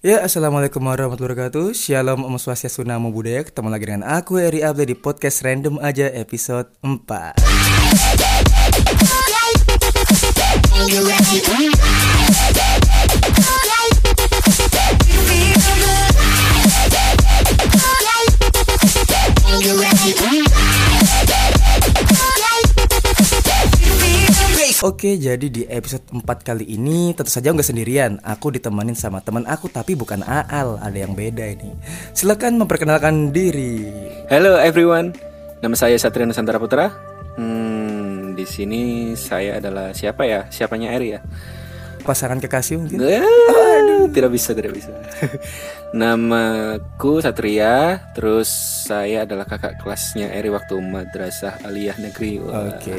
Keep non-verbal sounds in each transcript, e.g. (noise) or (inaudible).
Ya, Assalamualaikum warahmatullahi wabarakatuh. Shalom Om Swastiastu Namo Buddhaya. Ketemu lagi dengan aku Eri Abda di podcast Random Aja episode 4 Oke, jadi di episode 4 kali ini tentu saja nggak sendirian. Aku ditemenin sama teman aku tapi bukan Aal, ada yang beda ini. Silakan memperkenalkan diri. Hello everyone, nama saya Satria Nusantara Putra. Hmm, di sini saya adalah siapa ya? Siapanya Eri ya? Pasangan kekasih mungkin? Eh, tidak bisa, tidak bisa. (laughs) Namaku Satria, terus saya adalah kakak kelasnya Eri waktu madrasah aliyah negeri. Oke.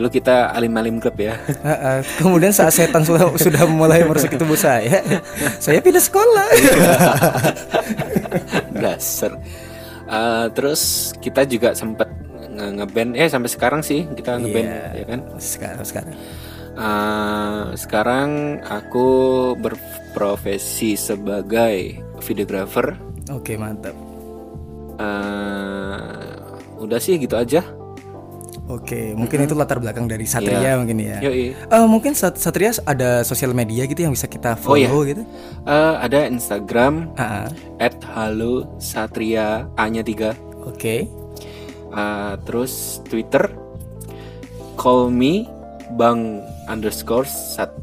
Dulu kita alim-alim klub ya. (laughs) Kemudian saat setan sudah, sudah mulai merusak tubuh saya, saya pindah sekolah. (laughs) Dasar. Uh, terus kita juga sempat nge- ngeband, eh sampai sekarang sih kita ngeband Iya. ya kan. Sekarang sekarang. Uh, sekarang aku berprofesi sebagai videographer. Oke, mantap. Uh, udah sih gitu aja. Oke, mungkin itu latar belakang dari Satria Iya. mungkin ya. Yoi. Eh, mungkin Sat- Satria ada sosial media gitu yang bisa kita Oh, iya. follow gitu. Uh, ada Instagram Ah, at halo satria a-nya 3 Oke. Uh, terus Twitter call me bang underscore sat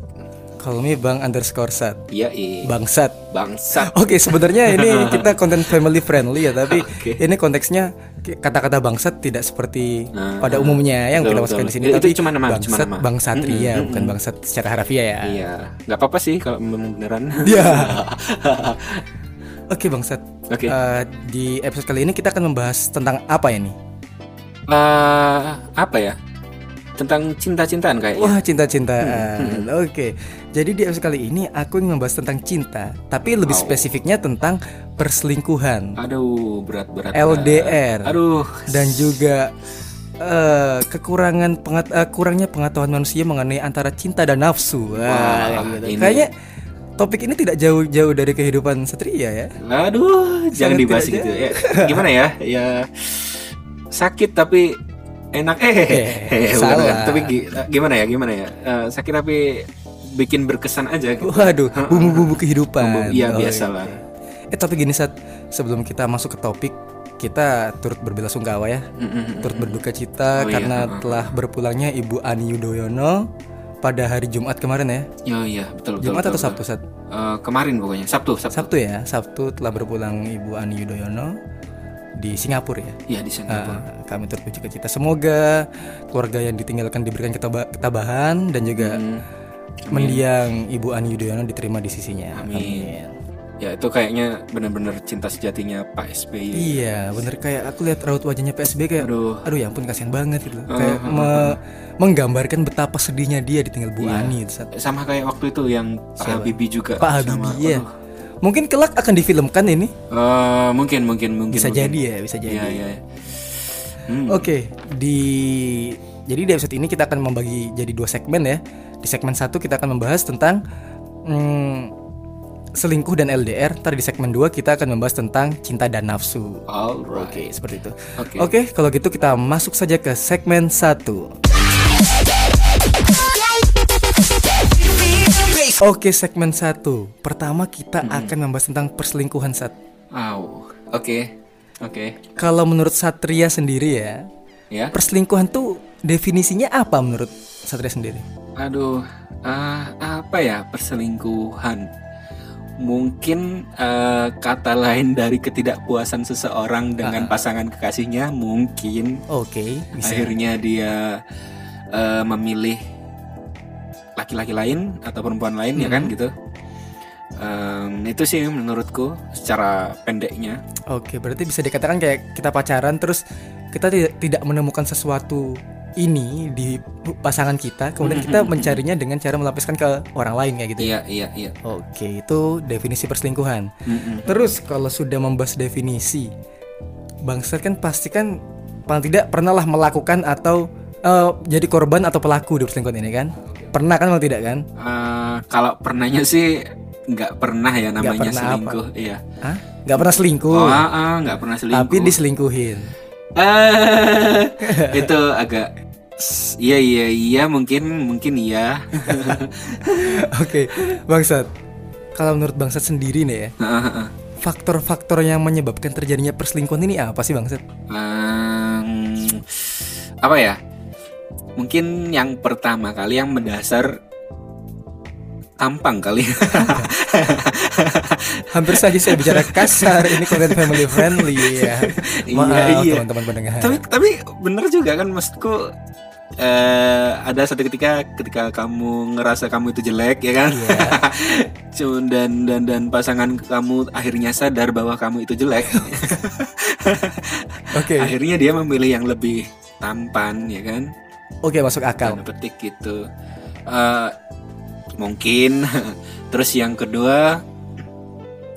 Me Bang underscore Sat. iya Bangsat. bangsat Oke, sebenarnya ini (laughs) kita konten family friendly ya, tapi Oke. ini konteksnya kata-kata bangsat tidak seperti Nah, pada umumnya yang kita betul, masukkan betul. di sini, Itu tapi cuma nama, cuma bangsat, nama. bang satria, Mm-mm, bukan bangsat secara harfiah ya. iya nggak apa-apa sih kalau memang beneran Iya. (laughs) Oke, bangsat. Oke. Eh, di episode kali ini kita akan membahas tentang apa ya nih? Eh, apa ya tentang cinta-cintaan kayaknya Wah, cinta-cintaan. Hmm, Oke. Jadi di episode kali ini aku ingin membahas tentang cinta, tapi lebih Wow. spesifiknya tentang perselingkuhan. aduh berat-berat LDR. aduh dan juga eh, kekurangan pengat eh, kurangnya pengetahuan manusia mengenai antara cinta dan nafsu. Wah, Wah, gitu. Kayaknya topik ini tidak jauh-jauh dari kehidupan satria ya. aduh jangan dibahas gitu ya gimana ya ya sakit tapi enak eh, Eh, salah. bukan. tapi gi- gimana ya gimana ya Eh, sakit tapi bikin berkesan aja gitu Waduh, bumbu-bumbu kehidupan. Iya, Oh, biasalah. oke. Eh tapi gini saat sebelum kita masuk ke topik kita turut berbelasungkawa ya, Mm-mm. turut berduka cita Oh, iya, karena heeh. telah berpulangnya Ibu Ani Yudhoyono pada hari Jumat kemarin ya. Oh iya betul betul. Jumat betul, atau betul. Sabtu Sat? Eh, kemarin pokoknya Sabtu Sabtu. Sabtu ya, Sabtu telah berpulang Ibu Ani Yudhoyono di Singapura ya. Iya di Singapura. Uh, kami turut berduka cita. Semoga keluarga yang ditinggalkan diberikan ketaba- ketabahan dan juga Hmm, mendiang Ibu Ani Yudhoyono diterima di sisinya. Amin. Ya itu kayaknya benar-benar cinta sejatinya Pak SBY. Iya, bener kayak aku lihat raut wajahnya PSB kayak, Aduh. aduh, ya ampun kasihan banget gitu. kayak me- menggambarkan betapa sedihnya dia ditinggal Bu Iya. Ani. gitu, Sat. Sama kayak waktu itu yang Pak Habibie juga. Pak sama- Habibie ya. aduh. Mungkin kelak akan difilmkan ini. Eh, mungkin mungkin mungkin. Bisa mungkin. jadi ya, bisa jadi. Iya iya. Hmm. Oke, di jadi di episode ini kita akan membagi jadi dua segmen ya. Di segmen satu kita akan membahas tentang hmm, selingkuh dan LDR. Ntar di segmen 2 kita akan membahas tentang cinta dan nafsu. Alright. Oke, seperti itu. Oke. Oke, kalau gitu kita masuk saja ke segmen satu. Oke, segmen satu. Pertama kita akan membahas tentang perselingkuhan saat. Au. Oke. Oke. Kalau menurut Satria sendiri ya, Ya. perselingkuhan tuh definisinya apa menurut Satria sendiri? Aduh, ah, apa ya perselingkuhan? Mungkin eh, kata lain dari ketidakpuasan seseorang dengan pasangan kekasihnya, mungkin Oke, bisa. akhirnya dia eh, memilih laki-laki lain atau perempuan lain ya kan gitu. Em, itu sih menurutku secara pendeknya. Oke, berarti bisa dikatakan kayak kita pacaran terus kita tidak tidak menemukan sesuatu ini di pasangan kita, kemudian kita mencarinya dengan cara melapiskan ke orang lain kayak gitu. ya? Iya iya iya. Oke, itu definisi perselingkuhan. Terus kalau sudah membahas definisi, Bang Sir kan pasti kan paling tidak pernahlah melakukan atau eh, jadi korban atau pelaku di perselingkuhan ini kan? Pernah kan atau tidak kan? Eh, kalau pernahnya sih nggak pernah ya namanya pernah apa? selingkuh iya Hah? Nggak pernah selingkuh, oh ah, ah, nggak pernah selingkuh tapi diselingkuhin. Eh, itu agak iya iya iya mungkin mungkin iya (laughs) Oke, Bangsat. Kalau menurut Bangsat sendiri nih ya, faktor-faktor yang menyebabkan terjadinya perselingkuhan ini apa sih Bangsat? Em, apa ya mungkin yang pertama kali yang mendasar tampang kali (laughs) Hampir saja saya bicara kasar. Ini konten family friendly ya. (laughs) Maaf Iya, iya. teman-teman pendengar. tapi tapi bener juga kan maksudku eh ada satu ketika ketika kamu ngerasa kamu itu jelek ya kan. (laughs) Cuman dan dan dan pasangan kamu akhirnya sadar bahwa kamu itu jelek Oke, akhirnya dia memilih yang lebih tampan ya kan oke masuk akal. tanda petik gitu. Eh, mungkin. (laughs) Terus yang kedua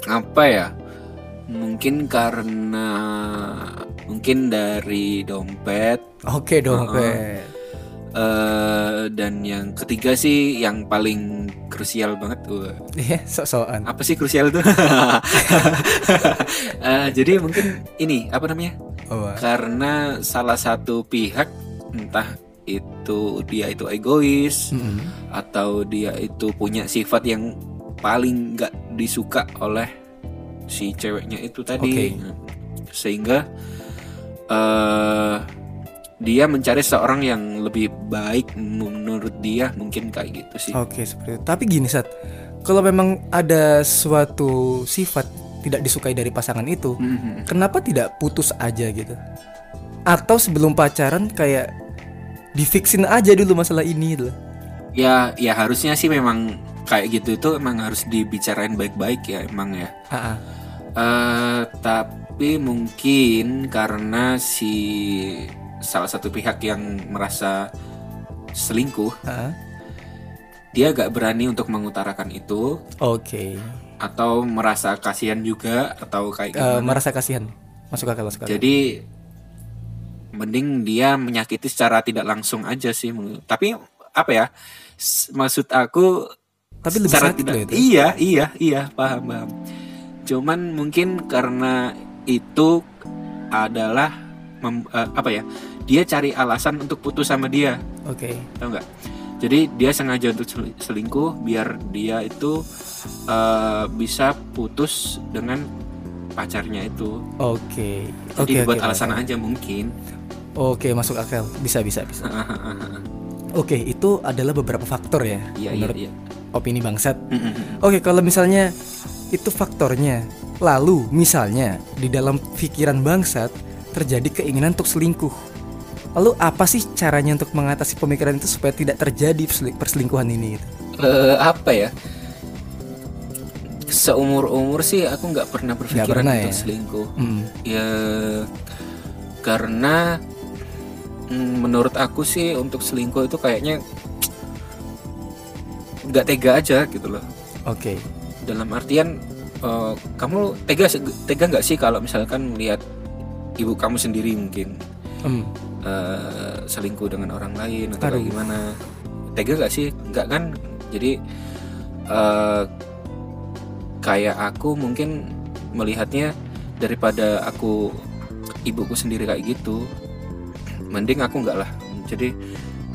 apa ya? Mungkin karena mungkin dari dompet. Oke dompet. eh dan yang ketiga sih yang paling krusial banget tuh Iya, sok-sokan. apa sih krusial tuh? (laughs) Eh, jadi mungkin ini apa namanya? Oh, karena salah satu pihak entah itu dia itu egois mm-mm. atau dia itu punya sifat yang paling nggak disuka oleh si ceweknya itu tadi Oke. sehingga eh dia mencari seorang yang lebih baik menurut dia mungkin kayak gitu sih Oke seperti itu. Tapi gini Sat, kalau memang ada suatu sifat tidak disukai dari pasangan itu, Mhm. kenapa tidak putus aja gitu? Atau sebelum pacaran kayak difiksin aja dulu masalah ini gitu. ya ya harusnya sih memang kayak gitu itu emang harus dibicarain baik-baik ya emang ya. Eh, tapi mungkin karena si salah satu pihak yang merasa selingkuh, ah. dia gak berani untuk mengutarakan itu Oke. atau merasa kasihan juga atau kayak Eh, gimana. merasa kasihan. Masuk akal, masuk akal. Jadi mending dia menyakiti secara tidak langsung aja sih. Tapi apa ya? Maksud aku Tapi lebih secara tidak itu. iya iya iya paham paham cuman mungkin karena itu adalah mem- eh, apa ya dia cari alasan untuk putus sama dia Oke. tau nggak jadi dia sengaja untuk sel- selingkuh biar dia itu eh, bisa putus dengan pacarnya itu Oke. jadi Oke, buat oke, alasan paham. aja mungkin Oke, masuk akal. Bisa, bisa, bisa. Oke, itu adalah beberapa faktor ya iya iya menurut iya opini Bangsat. Mm-mm. Oke, kalau misalnya itu faktornya, lalu misalnya di dalam pikiran bangsat terjadi keinginan untuk selingkuh. Lalu apa sih caranya untuk mengatasi pemikiran itu supaya tidak terjadi perseli- perselingkuhan ini? gitu? Eh, apa ya seumur umur sih aku nggak pernah berpikiran pernah untuk ya? selingkuh. Hmm, ya karena mm, menurut aku sih untuk selingkuh itu kayaknya nggak tega aja gitu loh. Oke, dalam artian eh, kamu tega tega nggak sih kalau misalkan lihat ibu kamu sendiri mungkin? Hmm, eh, selingkuh dengan orang lain atau Aduh. gimana? Tega gak sih? Nggak kan? Jadi eh, kayak aku mungkin melihatnya daripada aku ibuku sendiri kayak gitu mending aku nggak lah jadi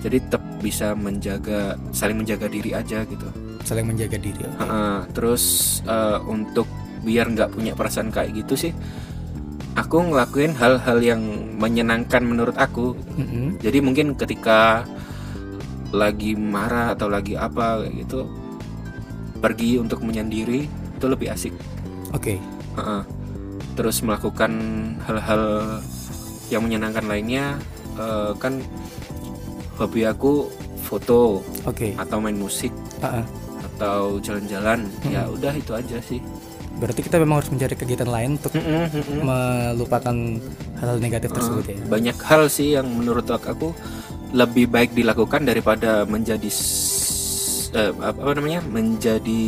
jadi tetap bisa menjaga saling menjaga diri aja gitu saling menjaga diri. Heeh, terus eh, untuk biar nggak punya perasaan kayak gitu sih aku ngelakuin hal-hal yang menyenangkan menurut aku Mm-mm. jadi mungkin ketika lagi marah atau lagi apa gitu pergi untuk menyendiri itu lebih asik Oke, Heeh. terus melakukan hal-hal yang menyenangkan lainnya eh, kan hobi aku foto oke. atau main musik Ah, ah. atau jalan-jalan ya udah itu aja sih Berarti kita memang harus mencari kegiatan lain untuk melupakan hal-hal negatif tersebut ya. banyak hal sih yang menurut aku lebih baik dilakukan daripada menjadi eh, apa namanya menjadi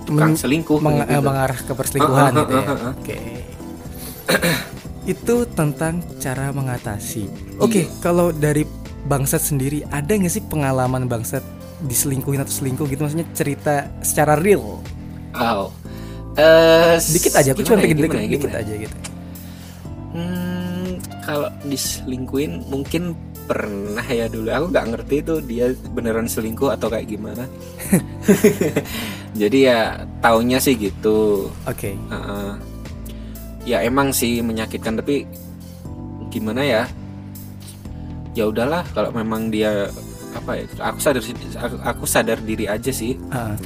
tukang Men- selingkuh Meng- gitu. eh, mengarah ke perselingkuhan Ah, ah, gitu ya. ah. Oke. (clears throat) itu tentang cara mengatasi. Oke, Iya. kalau dari bangsat sendiri ada nggak sih pengalaman bangsat diselingkuhin atau selingkuh gitu maksudnya cerita secara real Oh. Eh, Dikit aja, aku cuma ya, pengen dikit, gimana ya, dikit gimana ya? aja gitu. Hmm, kalau diselingkuin mungkin pernah ya dulu. Aku nggak ngerti itu dia beneran selingkuh atau kayak gimana. (laughs) Jadi ya taunya sih gitu. Oke. Heeh. ya emang sih menyakitkan tapi gimana ya? Ya udahlah kalau memang dia apa ya? Aku sadar aku, aku sadar diri aja sih. Ah,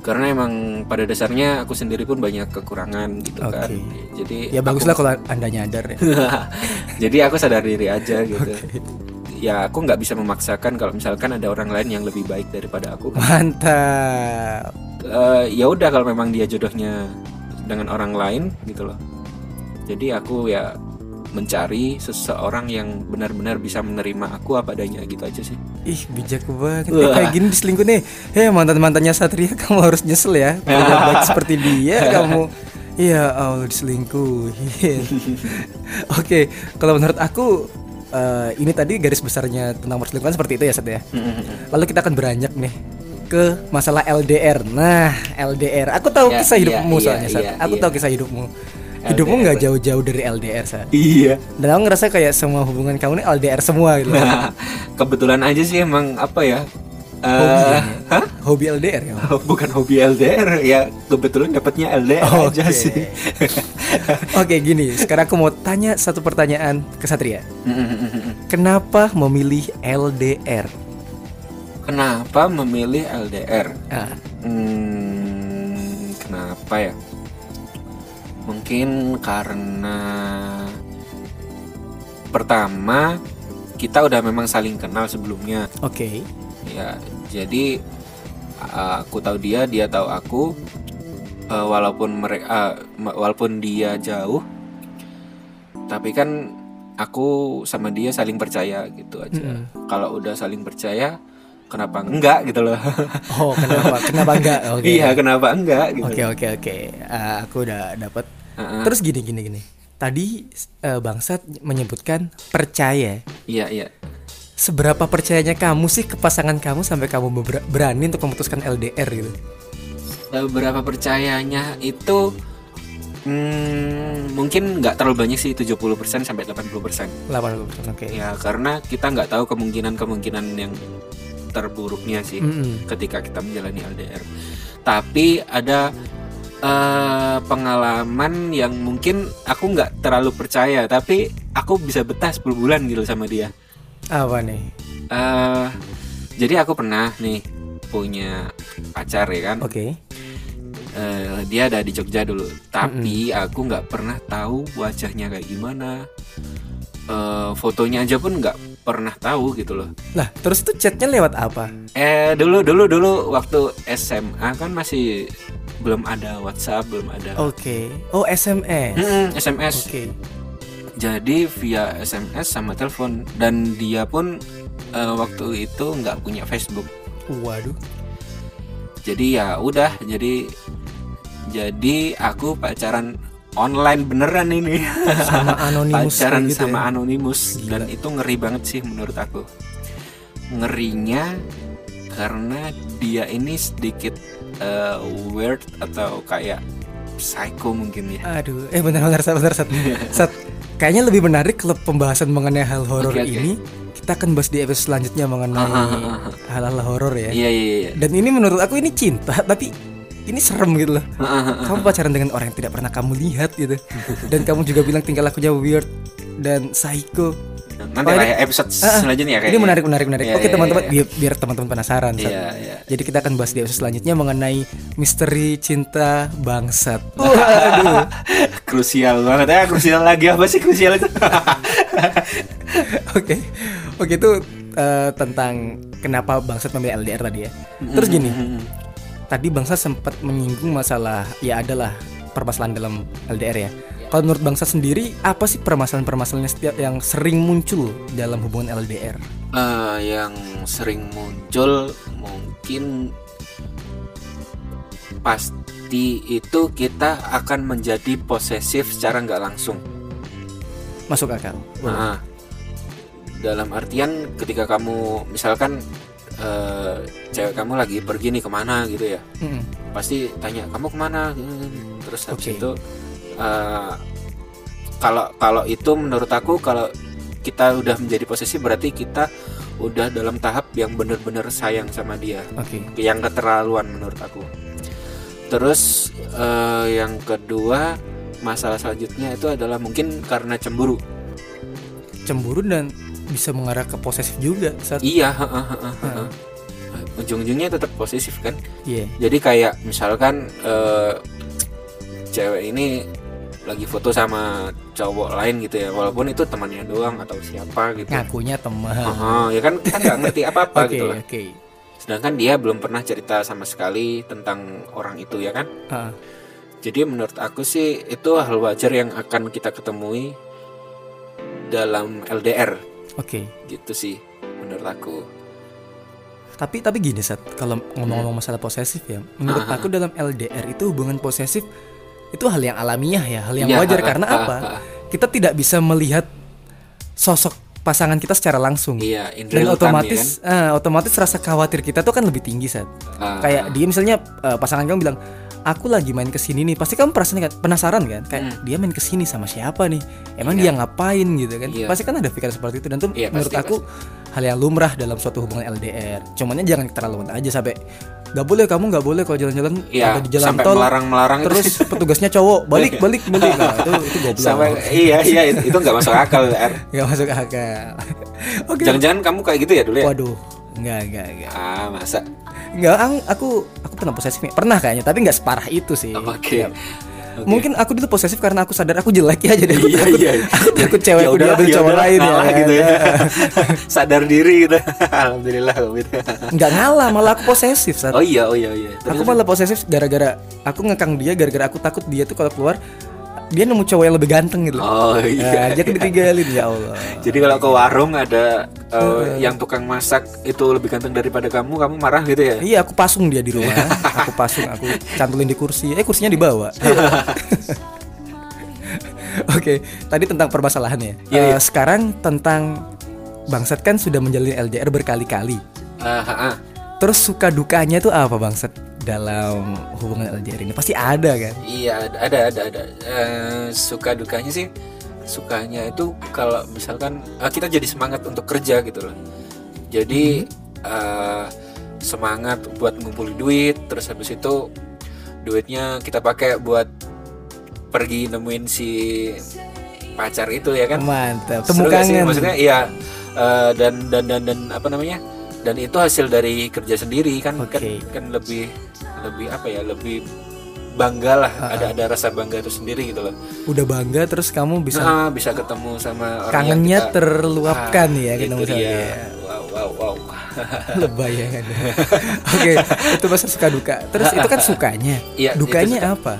Karena emang pada dasarnya aku sendiri pun banyak kekurangan gitu kan. Oke. Jadi ya baguslah kalau anda nyadar ya. (laughs) Jadi aku sadar diri aja gitu. Ya aku nggak bisa memaksakan kalau misalkan ada orang lain yang lebih baik daripada aku. Mantap. Eh, ya udah kalau memang dia jodohnya dengan orang lain gitu loh. Jadi aku ya mencari seseorang yang benar-benar bisa menerima aku apa adanya gitu aja sih. Ih bijak banget Eh, Wah. Kayak gini diselingkuh nih Hei mantan-mantannya Satria (laughs) Kamu harus nyesel ya (laughs) baik seperti dia Kamu Iya Allah diselingkuhin (laughs) Oke Kalau menurut aku eh, Ini tadi garis besarnya Tentang perselingkuhan seperti itu ya Sat ya Lalu kita akan beranjak nih ke masalah LDR. Nah, LDR. Aku tahu Ya, kisah iya, hidupmu iya, soalnya, Sat. iya, Aku iya. tahu kisah hidupmu. Hidupmu nggak jauh-jauh dari LDR, Sat. Iya. Dan aku ngerasa kayak semua hubungan kamu ini LDR semua gitu. Kebetulan aja sih emang apa ya? eh, Hobi ya? hah? Hobi LDR ya. (laughs) Bukan hobi LDR ya kebetulan dapatnya LDR aja Oke. sih. (laughs) Oke, gini. Sekarang aku mau tanya satu pertanyaan ke Satria. Kenapa memilih LDR? Kenapa memilih LDR? Ah, Hmm, kenapa ya? Mungkin karena pertama kita udah memang saling kenal sebelumnya. Oke. Ya, jadi aku tahu dia, dia tahu aku. Uh, walaupun mereka, walaupun dia jauh, tapi kan aku sama dia saling percaya gitu aja. Kalau udah saling percaya, kenapa enggak gitu loh? (laughs) Oh, kenapa? kenapa enggak? (laughs) Oke. Iya, kenapa enggak gitu? Oke, oke, oke. Ah, aku udah dapat. Heeh. Terus gini, gini, gini. Tadi eh, Bangsat menyebutkan percaya. Iya, iya. Seberapa percayanya kamu sih ke pasangan kamu sampai kamu ber- berani untuk memutuskan LDR gitu? Eh, Berapa percayanya itu hmm, mungkin nggak terlalu banyak sih 70% sampai 80%. 80%. Oke. Ya, karena kita nggak tahu kemungkinan-kemungkinan yang terburuknya sih Mm-mm. ketika kita menjalani LDR. Tapi ada eh, pengalaman yang mungkin aku nggak terlalu percaya, tapi aku bisa betah 10 bulan gitu sama dia. Apa nih? eh jadi aku pernah nih punya pacar ya kan. Oke. Eh, dia ada di Jogja dulu, tapi aku nggak pernah tahu wajahnya kayak gimana. Eh, fotonya aja pun nggak pernah tahu gitu loh. Lah, terus itu chatnya lewat apa? Eh dulu dulu dulu waktu SMA kan masih belum ada WhatsApp, belum ada Oke. Oh, SMS. Mm-mm, SMS. Oke. Jadi via SMS sama telepon dan dia pun eh, waktu itu nggak punya Facebook. Waduh. Jadi ya udah, jadi jadi aku pacaran online beneran ini. Sama (laughs) anonimus pacaran gitu sama ya? anonimus Gila. dan itu ngeri banget sih menurut aku. Ngerinya karena dia ini sedikit eh, weird atau kayak psycho mungkin ya. Aduh, eh benar-benar Sat, benar (laughs) Sat. Sat, kayaknya lebih menarik kalau pembahasan mengenai hal horor Oke, oke. ini kita akan bahas di episode selanjutnya mengenai hal-hal horor ya. Iya iya iya. Dan ini menurut aku ini cinta, tapi ini serem gitu loh. Kamu pacaran dengan orang yang tidak pernah kamu lihat gitu. Dan kamu juga bilang tingkah lakunya weird dan psycho. Nanti Oh, ini- episode ah. selanjutnya ya Ini kayaknya. menarik, menarik, menarik. Iya, Oke iya, teman-teman, iya. biar, biar teman-teman penasaran. Iya iya. Jadi kita akan bahas di episode selanjutnya mengenai misteri cinta bangsat. (laughs) Waduh. Krusial banget ya, krusial lagi apa sih krusial itu? (laughs) Oke, oke itu eh, tentang kenapa bangsat memilih LDR tadi ya. Terus gini, tadi bangsat sempat menyinggung masalah ya adalah permasalahan dalam LDR ya. Kalau menurut bangsat sendiri, apa sih permasalahan-permasalahan setiap yang sering muncul dalam hubungan LDR? Eh, yang sering muncul mungkin pasti itu kita akan menjadi posesif secara nggak langsung. Masuk akal. Nah, dalam artian ketika kamu misalkan eh, cewek kamu lagi pergi nih ke mana gitu ya Mm-mm. pasti tanya kamu ke mana terus habis Oke. itu eh, kalau kalau itu menurut aku kalau kita udah menjadi posesif berarti kita udah dalam tahap yang benar-benar sayang sama dia Oke. yang keterlaluan menurut aku terus eh, yang kedua masalah selanjutnya itu adalah mungkin karena cemburu Cemburu dan bisa mengarah ke posesif juga saat iya heeh, heeh, heeh. ujung-ujungnya tetap posesif kan Iya. jadi kayak misalkan eh, cewek ini lagi foto sama cowok lain gitu ya walaupun itu temannya doang atau siapa gitu Ngakunya teman. Heeh, ya kan kita nggak ngerti apa-apa (laughs) Oke, gitu lah oke. sedangkan dia belum pernah cerita sama sekali tentang orang itu ya kan Ah, jadi menurut aku sih itu hal wajar yang akan kita ketemui dalam LDR Oke. gitu sih menurut aku Tapi tapi gini saat kalau ngomong-ngomong masalah posesif ya, menurut Ah. aku dalam LDR itu hubungan posesif itu hal yang alamiah ya, hal yang Iya, wajar ah, karena ah, apa? ah. Kita tidak bisa melihat sosok pasangan kita secara langsung. iya Dan real time, ya otomatis ah, otomatis rasa khawatir kita tuh kan lebih tinggi saat kan? Ah, kayak dia misalnya eh, pasangan kamu bilang aku lagi main ke sini nih pasti kamu perasaan kan penasaran kan? Kayak Hmm. dia main ke sini sama siapa nih? Emang Iya. dia ngapain gitu kan? Iya. pasti kan ada pikiran seperti itu. Dan tuh Iya, menurut pasti, aku hal yang lumrah dalam suatu hubungan LDR cumannya jangan keterlaluan aja sampai nggak boleh kamu nggak boleh kalau jalan-jalan Iya, atau di jalan sampai tol melarang-melarang itu terus petugasnya cowok balik (laughs) balik balik. Nah itu itu goblok. Sampai iya iya itu, itu nggak masuk akal R. Nggak masuk akal. Oke jangan-jangan kamu kayak gitu ya dulu ya? Waduh nggak nggak nggak ah masa nggak ang- aku aku pernah posesif nih. pernah kayaknya tapi nggak separah itu sih oke Nggak. Oke. Mungkin aku dulu posesif karena aku sadar aku jelek ya jadi aku Iya, takut, iya. aku takut cewekku Ya ya cowok lain ya. gitu ya (laughs) sadar diri gitu (laughs) alhamdulillah gitu Nggak ngalah malah aku posesif saat. oh iya oh iya iya aku malah posesif gara-gara aku ngekang dia gara-gara aku takut dia tuh kalau keluar dia nemu cowok yang lebih ganteng gitu. oh Nah, iya jadi ditinggalin ya Allah. jadi kalau ke warung ada eh, yang tukang masak itu lebih ganteng daripada kamu kamu marah gitu ya? Iya aku pasung dia di rumah. (laughs) Aku pasung aku cantolin di kursi. Eh kursinya dibawa. (laughs) (laughs) Oke Tadi tentang permasalahannya. Iya, Eh, iya. Sekarang tentang Bangsat kan sudah menjalin LDR berkali-kali. Ah, ah, ah. Terus suka dukanya tuh apa Bangsat Dalam hubungan LDR ini? Pasti ada kan? Iya ada ada ada Eh, suka dukanya sih sukanya itu kalau misalkan eh, kita jadi semangat untuk kerja gitu loh. Jadi eh, semangat buat ngumpulin duit terus habis itu duitnya kita pakai buat pergi nemuin si pacar itu ya kan? Mantap. Temu kangen. Maksudnya iya eh, dan dan dan dan apa namanya? Dan itu hasil dari kerja sendiri kan? Kan Oke. kan lebih lebih apa ya lebih bangga lah ada ada rasa bangga itu sendiri gitu loh. Udah bangga terus kamu bisa nah, bisa ketemu sama orang Kangennya kita, terluapkan ya itu ketemu sama dia. dia. wow wow wow. (laughs) Lebay ya kan? Oke Itu masa suka duka. Terus itu kan sukanya. Itu Dukanya suka. apa?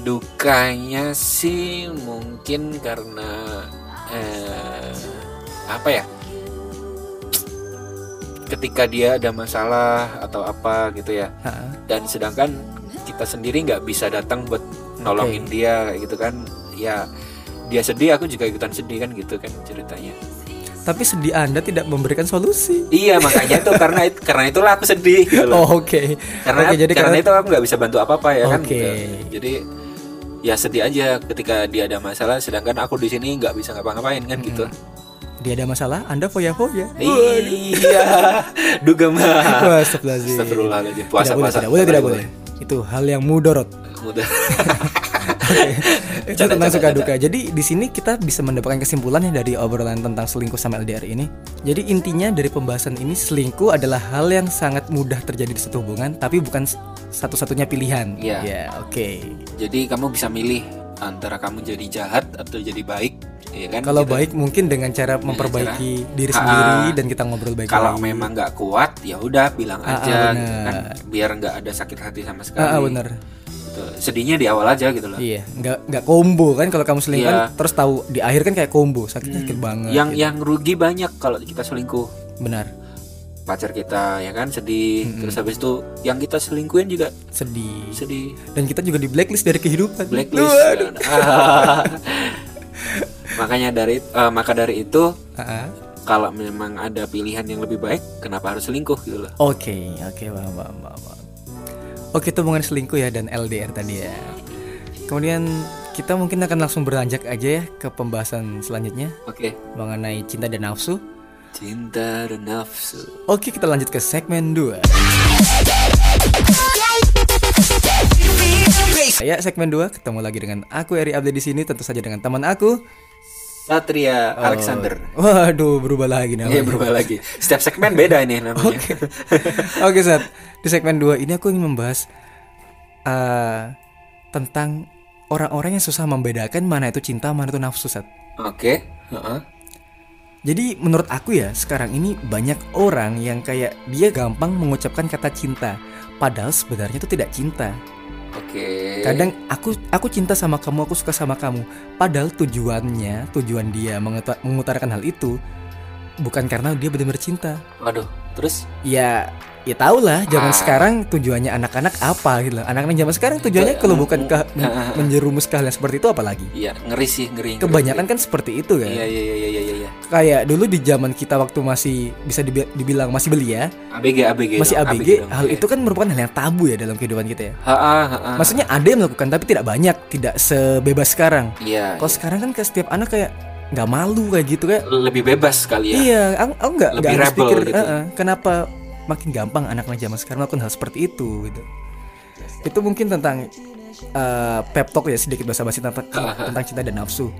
Dukanya sih mungkin karena eh, apa ya ketika dia ada masalah atau apa gitu ya Ha-ha. dan sedangkan kita sendiri nggak bisa datang buat nolongin dia kayak gitu kan ya dia sedih aku juga ikutan sedih kan gitu kan ceritanya Tapi sedih Anda tidak memberikan solusi. iya makanya tuh karena it- karena itulah aku sedih gitu loh Oh, Oke. karena Oke, jadi karena karena itu aku nggak bisa bantu apa apa ya kan Oke. gitu. jadi ya sedih aja ketika dia ada masalah sedangkan aku di sini nggak bisa ngapa-ngapain kan gitu dia ada masalah, Anda foya-foya. iya (laughs) duga mah Astagfirullahaladzim. Astagfirullahaladzim Tidak puasa boleh, puasa tidak boleh, tidak boleh. Itu hal yang mudorot. udah (laughs) Itu tentang suka duka. Jadi di sini kita bisa mendapatkan kesimpulannya dari obrolan tentang selingkuh sama LDR ini. Jadi intinya dari pembahasan ini selingkuh adalah hal yang sangat mudah terjadi di suatu hubungan, tapi bukan satu-satunya pilihan. Iya. Ya, oke. jadi kamu bisa milih antara kamu jadi jahat atau jadi baik ya kan Kalau Gitu. baik mungkin dengan cara memperbaiki diri Ah, sendiri dan kita ngobrol baik kalau memang nggak kuat ya udah bilang ah, aja gitu bener. kan biar nggak ada sakit hati sama sekali Ah, ah, bener. Gitu. sedihnya di awal aja gitu loh Iya, nggak nggak combo kan kalau kamu selingkuh kan, terus tahu di akhir kan kayak combo, sakitnya sakit banget. yang gitu. yang rugi banyak kalau kita selingkuh benar, pacar kita ya kan sedih terus habis itu yang kita selingkuhin juga sedih. sedih Dan kita juga di blacklist dari kehidupan. blacklist. (laughs) (laughs) makanya dari eh, maka dari itu Ah, ah. kalau memang ada pilihan yang lebih baik kenapa harus selingkuh gitu loh Oke, oke, paham, paham, paham, paham. Oke, itu mengenai selingkuh ya dan LDR tadi ya. Kemudian kita mungkin akan langsung beranjak aja ya ke pembahasan selanjutnya oke mengenai cinta dan nafsu. cinta dan nafsu Oke, kita lanjut ke segmen 2. Ya, segmen 2 ketemu lagi dengan aku Eri Abdi di sini tentu saja dengan teman aku. Satria Alexander Waduh, berubah lagi Iya namanya. berubah lagi setiap segmen beda ini namanya Oke, Sat. Di segmen 2 ini aku ingin membahas eh, tentang orang-orang yang susah membedakan mana itu cinta, mana itu nafsu, Sat. oke heeh. Jadi menurut aku ya sekarang ini banyak orang yang kayak dia gampang mengucapkan kata cinta padahal sebenarnya itu tidak cinta. Oke Kadang aku aku cinta sama kamu, aku suka sama kamu. Padahal tujuannya, tujuan dia menguta- mengutarakan hal itu bukan karena dia benar-benar cinta. waduh terus Ya ya tau lah zaman Ah. sekarang tujuannya anak-anak apa gitu loh. Anak-anak zaman sekarang tujuannya kalau bukan ke (laughs) men- menjerumus ke hal yang seperti itu apalagi. iya ngeri sih ngeri ngeri, Kebanyakan kan seperti itu kan. ngeri. iya iya iya iya iya iya Kayak dulu di zaman kita waktu masih bisa dibi- dibilang masih belia, ABG ABG masih dong, ABG, dong. hal Iya. itu kan merupakan hal yang tabu ya dalam kehidupan kita ya. Ha, ha, ha, ha. Maksudnya ada yang melakukan tapi tidak banyak, tidak sebebas sekarang. iya Kalau sekarang kan ke setiap anak kayak nggak malu kayak gitu kayak. lebih bebas kali ya Iya, aku, aku nggak nggak rebel pikir gitu. "Eh, eh, kenapa makin gampang anak-anak zaman sekarang melakukan hal seperti itu gitu. Itu mungkin tentang eh, pep talk ya sedikit basa-basi tentang (laughs) tentang cinta dan nafsu.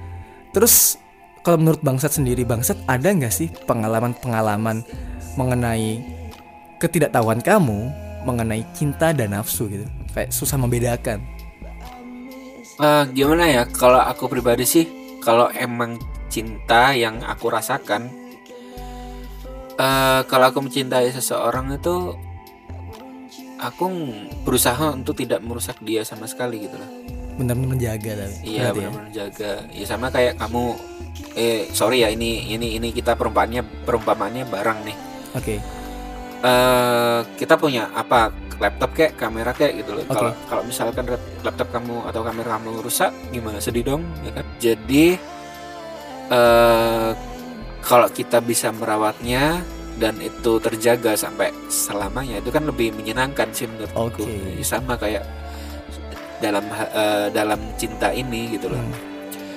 Terus kalau menurut Bangsat sendiri, Bangsat ada nggak sih pengalaman-pengalaman mengenai ketidaktahuan kamu mengenai cinta dan nafsu gitu? Kayak susah membedakan. Eh, gimana ya kalau aku pribadi sih kalau emang cinta yang aku rasakan eh kalau aku mencintai seseorang itu aku berusaha untuk tidak merusak dia sama sekali gitu loh Benar-benar menjaga tapi. iya ya? benar-benar jaga ya sama kayak kamu eh sorry ya ini ini ini kita perumpamannya perumpamannya barang nih Oke. eh kita punya apa laptop kayak kamera kayak gitu loh. Kalau kalau misalkan lap- laptop kamu atau kamera kamu rusak gimana sedih dong ya kan. Jadi eh kalau kita bisa merawatnya dan itu terjaga sampai selamanya itu kan lebih menyenangkan sih menurutku. Oke. Ya, Sama kayak dalam eh, dalam cinta ini gitu loh. Hmm,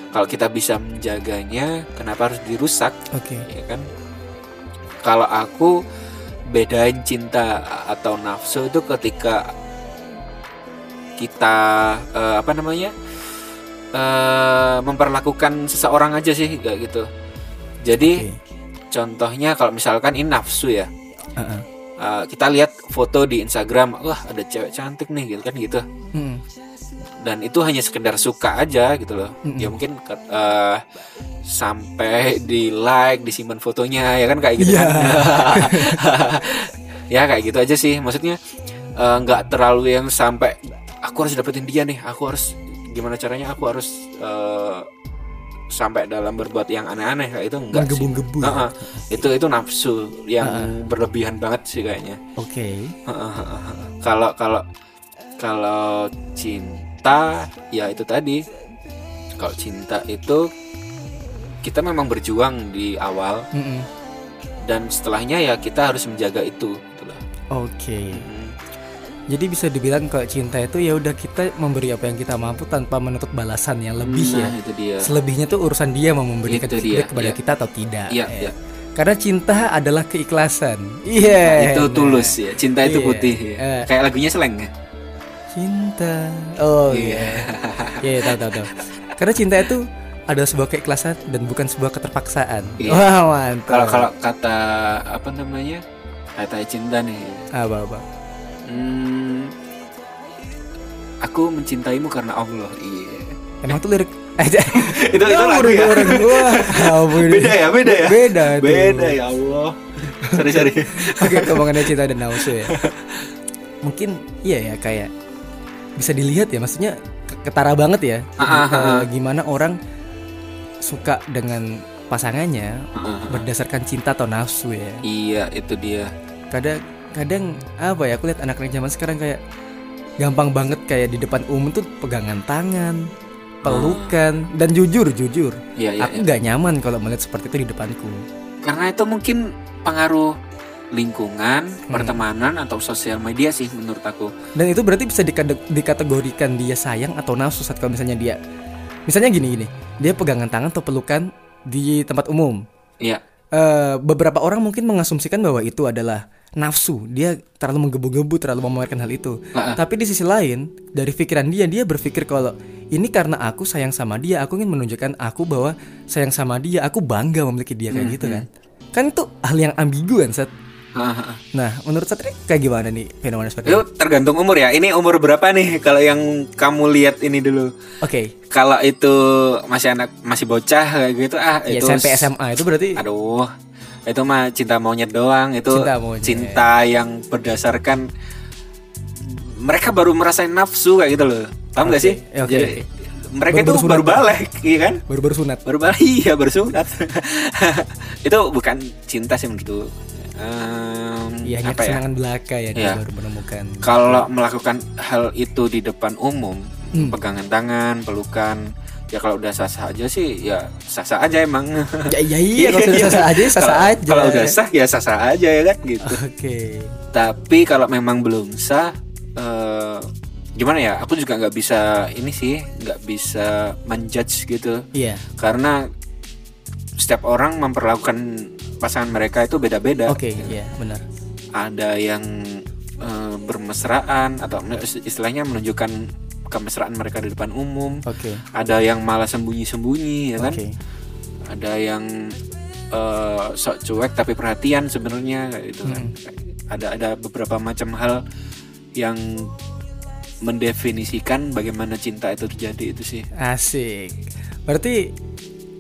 Kalau kita bisa menjaganya, kenapa harus dirusak? Oke. ya kan kalau aku bedain cinta atau nafsu itu ketika kita eh, apa namanya eh, memperlakukan seseorang aja sih kayak gitu jadi Oke. contohnya kalau misalkan ini nafsu ya Heeh. eh, kita lihat foto di Instagram wah ada cewek cantik nih gitu kan gitu Hmm. dan itu hanya sekedar suka aja gitu loh Mm-mm. ya mungkin eh, sampai di like disimpan fotonya ya kan kayak gitu Iya. kan (laughs) (laughs) ya kayak gitu aja sih maksudnya eh, nggak terlalu yang sampai aku harus dapetin dia nih aku harus gimana caranya aku harus eh, sampai dalam berbuat yang aneh-aneh kayak itu enggak sih Menggebu-gebu. Heeh. itu itu nafsu yang berlebihan banget sih kayaknya Oke. kalau kalau kalau cinta ya itu tadi kalau cinta itu kita memang berjuang di awal Mm-mm. dan setelahnya ya kita harus menjaga itu gitu. Oke. Hmm, Jadi bisa dibilang kalau cinta itu ya udah kita memberi apa yang kita mampu tanpa menuntut balasan yang lebih ya. nah, itu dia Selebihnya tuh urusan dia mau memberikan Itu dia, kepada iya. kita atau tidak. Iya, ya. iya. Karena cinta adalah keikhlasan. Iya. itu nah. tulus ya cinta itu Iya. putih ya. Eh. kayak lagunya seleng ya Cinta. Oh iya. Iya, tahu tahu tahu. Karena cinta itu adalah sebuah keikhlasan dan bukan sebuah keterpaksaan. Iya. Wah, mantap. kalau kalau kata apa namanya kata cinta nih apa apa? Hmm, aku mencintaimu karena Allah iya Emang tuh lirik (laughs) itu itu lagu orang ya orang (laughs) ampun. beda ya beda ya Beda tuh. beda ya Allah sorry sorry (laughs) Oke, ngomongin cinta dan nafsu ya. Mungkin iya ya kayak bisa dilihat ya, maksudnya ke- ketara banget ya. Ah, ah, ah, Eh, gimana orang suka dengan pasangannya berdasarkan cinta atau nafsu ya. iya itu dia Kadang kadang apa ya? Aku lihat anak-anak zaman sekarang kayak gampang banget kayak di depan umum tuh pegangan tangan, pelukan dan jujur jujur. iya iya aku nggak nyaman kalau melihat seperti itu di depanku. karena itu mungkin pengaruh lingkungan, Hmm. pertemanan atau sosial media sih menurut aku. Dan itu berarti bisa dikategorikan dia sayang atau nafsu saat kalau misalnya dia Misalnya gini gini, dia pegangan tangan atau pelukan di tempat umum. Iya. Eh, beberapa orang mungkin mengasumsikan bahwa itu adalah nafsu. Dia terlalu menggebu-gebu, terlalu memamerkan hal itu. Ah. Tapi di sisi lain, dari pikiran dia, dia berpikir kalau ini karena aku sayang sama dia, aku ingin menunjukkan aku bahwa sayang sama dia, aku bangga memiliki dia kayak gitu kan. Kan itu hal yang ambigu kan, Sat. (laughs) Nah, menurut Satria kayak gimana nih fenomena seperti Itu tergantung umur ya. Ini umur berapa nih kalau yang kamu lihat ini dulu? Oke, Kalau itu masih anak masih bocah kayak gitu ah ya itu SMP SMA itu berarti Aduh, itu mah cinta monyet doang. Itu Cinta monyet. cinta yang berdasarkan mereka baru merasain nafsu kayak gitu loh. Paham gak Oke, sih? oke, Jadi oke. mereka Baru- itu baru sunat, baru Pak. balik, iya kan? baru-baru sunat. Baru balik, (laughs) iya baru sunat. (laughs) itu bukan cinta sih begitu. Iya, hanya apa ya? belaka ya Iya. baru menemukan. Kalau melakukan hal itu di depan umum, Hmm. pegangan tangan, pelukan, ya kalau udah sah-sah aja sih, ya sah-sah aja emang. Ya iya iya kalau sudah sah aja sah Kalau- aja. Kalau udah sah ya sah-sah aja ya kan gitu. Oke. Tapi kalau memang belum sah, eh, gimana ya? Aku juga nggak bisa ini sih, nggak bisa menjudge gitu, Iya. karena setiap orang memperlakukan pasangan mereka itu beda-beda. Oke, iya benar. Ada yang eh, bermesraan atau istilahnya menunjukkan kemesraan mereka di depan umum. Oke. Ada yang malah sembunyi-sembunyi, ya kan? Oke. Ada yang eh, sok cuek tapi perhatian sebenarnya kayak gitu kan. Ada ada beberapa macam hal yang mendefinisikan bagaimana cinta itu terjadi itu sih. Asik. Berarti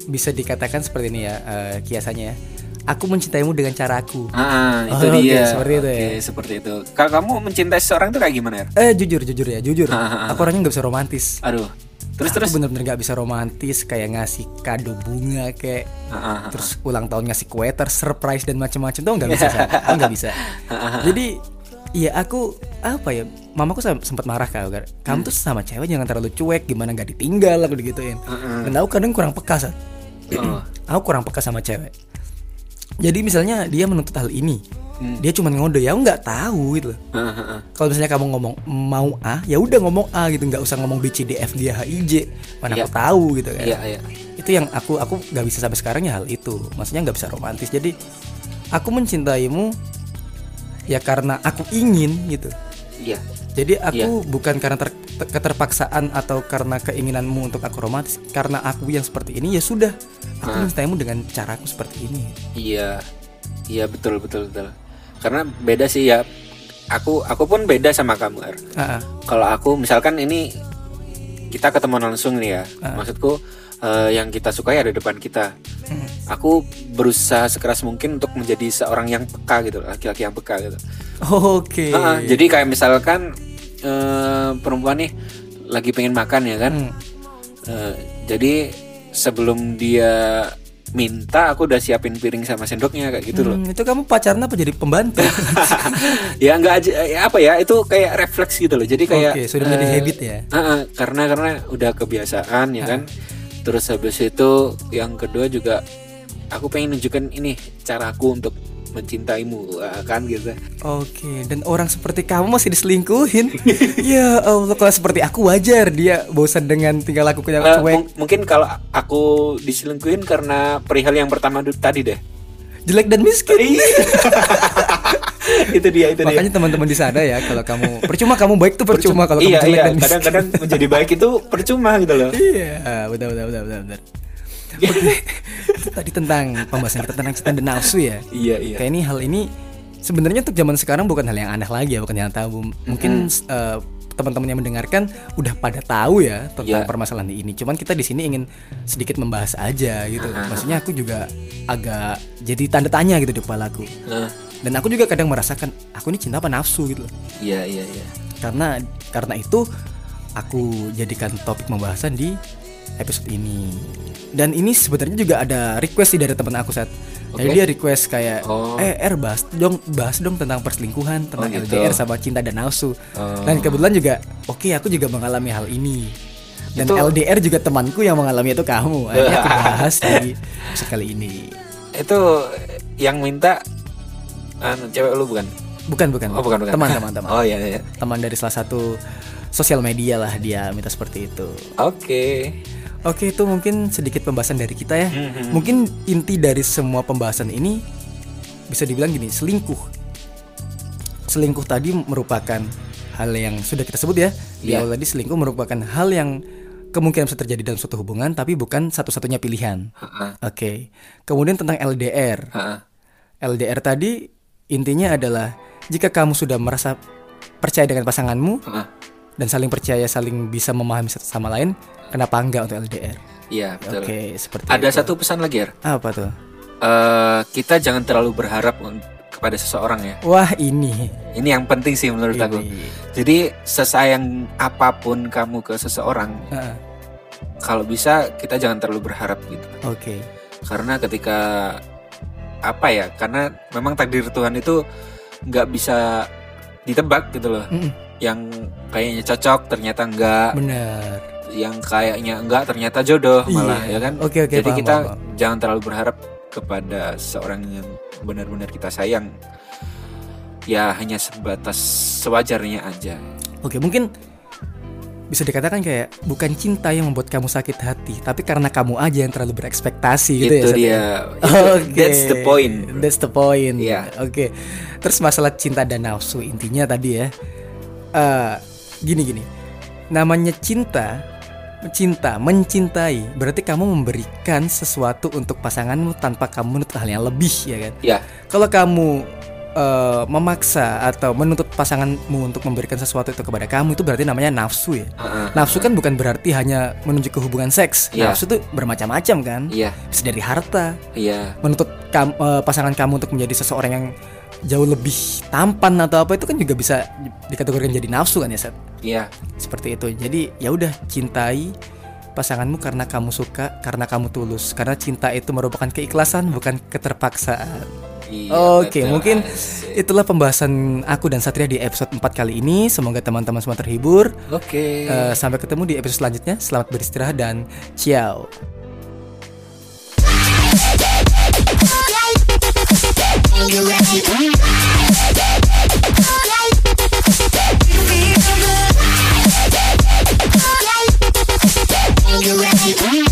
bisa dikatakan seperti ini ya eh, kiasannya ya. Aku mencintaimu dengan caraku. Ah, itu Oh, dia. seperti itu ya. Oke, seperti itu. Kalau kamu mencintai seseorang itu kayak gimana ya? Eh jujur jujur ya jujur. Ah, ah, ah. Aku orangnya nggak bisa romantis. Aduh. Terus aku terus. bener-bener nggak bisa romantis kayak ngasih kado bunga kayak Ah, ah, terus ulang tahun ngasih kue ter surprise dan macam-macam tuh nggak bisa aku nggak bisa (laughs) jadi ya aku apa ya mamaku sem- sempat marah kau kan kamu tuh sama cewek jangan terlalu cuek gimana nggak ditinggal aku digituin dan aku kadang kurang peka Sat. Oh. (clears throat) aku kurang peka sama cewek jadi misalnya dia menuntut hal ini Hmm. dia cuma ngode ya nggak tahu gitu kalau misalnya kamu ngomong mau A ya udah ngomong A gitu nggak usah ngomong B C D F G H I J mana Iya. aku tahu gitu kan Iya, iya. itu yang aku aku nggak bisa sampai sekarang ya hal itu maksudnya nggak bisa romantis jadi aku mencintaimu ya karena aku ingin gitu Iya. Jadi aku Iya. bukan karena ter- ter- keterpaksaan atau karena keinginanmu untuk aku romantis karena aku yang seperti ini ya sudah aku Ah. mencintaimu dengan caraku seperti ini Iya. Iya, betul betul betul. Karena beda sih ya. Aku aku pun beda sama kamu, Er. Kalau aku misalkan ini kita ketemu langsung nih ya. Ah. Maksudku eh, yang kita sukai ada depan kita. Aku berusaha sekeras mungkin untuk menjadi seorang yang peka gitu, laki-laki yang peka gitu. oke Ah, jadi kayak misalkan eh, perempuan nih lagi pengen makan ya kan. Hmm. Eh, jadi sebelum dia minta aku udah siapin piring sama sendoknya kayak gitu loh. Hmm, itu kamu pacaran apa jadi pembantu (laughs) ya nggak aja ya apa ya itu kayak refleks gitu loh. Jadi kayak Oke, sudah menjadi eh, habit ya. ah, ah, karena karena udah kebiasaan ya kan. Terus habis itu yang kedua juga aku pengen nunjukin ini caraku untuk mencintaimu ah, kan gitu. Oke, dan orang seperti kamu masih diselingkuhin. (laughs) ya Allah, kalau seperti aku wajar dia bosan dengan tinggal aku punya Eh, cuek. mung- mungkin kalau aku diselingkuhin karena perihal yang pertama tadi deh. jelek dan miskin. (laughs) itu dia itu dia. Makanya teman-teman di sana ya, kalau kamu percuma kamu baik tuh percuma kalau iya kamu jelek iya dan kadang-kadang menjadi baik itu percuma gitu loh. Iya, benar benar benar benar. benar. Oke, itu tadi tentang pembahasan kita tentang cinta dan nafsu ya. Iya iya. Kayak ini hal ini sebenarnya untuk zaman sekarang bukan hal yang aneh lagi ya, bukan yang tabu. Mungkin eh, teman-teman yang mendengarkan udah pada tahu ya tentang Ya. permasalahan ini. Cuman kita di sini ingin sedikit membahas aja gitu. Maksudnya aku juga agak jadi tanda tanya gitu di kepalaku. Nah, Dan aku juga kadang merasakan aku ini cinta apa nafsu gitu loh. iya iya iya. Karena karena itu aku jadikan topik pembahasan di episode ini. Dan ini sebenarnya juga ada request sih dari teman aku saat. Jadi Oke. dia request kayak Oh. eh R bahas dong bahas dong tentang perselingkuhan, tentang Oh, gitu. LDR sama cinta dan nafsu. Oh. Dan kebetulan juga oke aku juga mengalami hal ini. Dan Itu- LDR juga temanku yang mengalami itu kamu. Akhirnya aku bahas di (laughs) episode kali ini. Itu yang minta anu, cewek lu bukan? Bukan, bukan. Oh, bukan, bukan. Teman, teman, teman. (laughs) Oh iya iya. Teman dari salah satu sosial media lah dia minta seperti itu. Oke. Oke, itu mungkin sedikit pembahasan dari kita ya. Mhm. Mungkin inti dari semua pembahasan ini bisa dibilang gini, selingkuh. Selingkuh tadi merupakan hal yang sudah kita sebut ya. Di Iya. awal tadi selingkuh merupakan hal yang kemungkinan bisa terjadi dalam suatu hubungan tapi bukan satu-satunya pilihan. Ha-ha. Oke. Kemudian tentang LDR. Ha-ha. LDR tadi intinya adalah jika kamu sudah merasa percaya dengan pasanganmu Ha-ha. dan saling percaya, saling bisa memahami satu sama lain, kenapa enggak untuk LDR? Iya betul. Oke, seperti Ada itu. satu pesan lagi ya. apa tuh? Eh, kita jangan terlalu berharap kepada seseorang ya. Wah, ini. Ini yang penting sih menurut aku. ini. Jadi sesayang apa pun kamu ke seseorang, Ah, kalau bisa kita jangan terlalu berharap gitu. Oke. Karena ketika apa ya? Karena memang takdir Tuhan itu nggak bisa ditebak gitu loh. Mm-mm. Yang kayaknya cocok ternyata enggak, Benar. yang kayaknya enggak ternyata jodoh malah Iya. ya kan. Oke, oke, Jadi paham, kita paham, jangan terlalu berharap kepada seorang yang benar-benar kita sayang. Ya hanya sebatas sewajarnya aja. Oke, mungkin bisa dikatakan kayak bukan cinta yang membuat kamu sakit hati, tapi karena kamu aja yang terlalu berekspektasi gitu ya. itu ya? dia. Itu- (laughs) Oke. That's the point. bro. That's the point. Iya. Oke. Terus masalah cinta dan nafsu intinya tadi ya. eh gini gini. Namanya cinta, cinta, mencintai, berarti kamu memberikan sesuatu untuk pasanganmu tanpa kamu menuntut hal yang lebih ya kan. Ya, Kalau kamu eh, memaksa atau menuntut pasanganmu untuk memberikan sesuatu itu kepada kamu itu berarti namanya nafsu ya. Heeh. Nafsu kan bukan berarti hanya menuju ke hubungan seks. Iya. Nafsu tuh bermacam-macam kan. iya, Bisa dari harta, iya, menuntut kam- eh, pasangan kamu untuk menjadi seseorang yang jauh lebih tampan atau apa itu kan juga bisa dikategorikan jadi nafsu kan ya Seth? iya, Seperti itu. Jadi ya udah cintai pasanganmu karena kamu suka, karena kamu tulus. Karena cinta itu merupakan keikhlasan bukan keterpaksaan. Iya, Oke, okay, mungkin asik. itulah pembahasan aku dan Satria di episode 4 kali ini. Semoga teman-teman semua terhibur. Oke. Okay. Uh, sampai ketemu di episode selanjutnya. Selamat beristirahat dan ciao. you ready?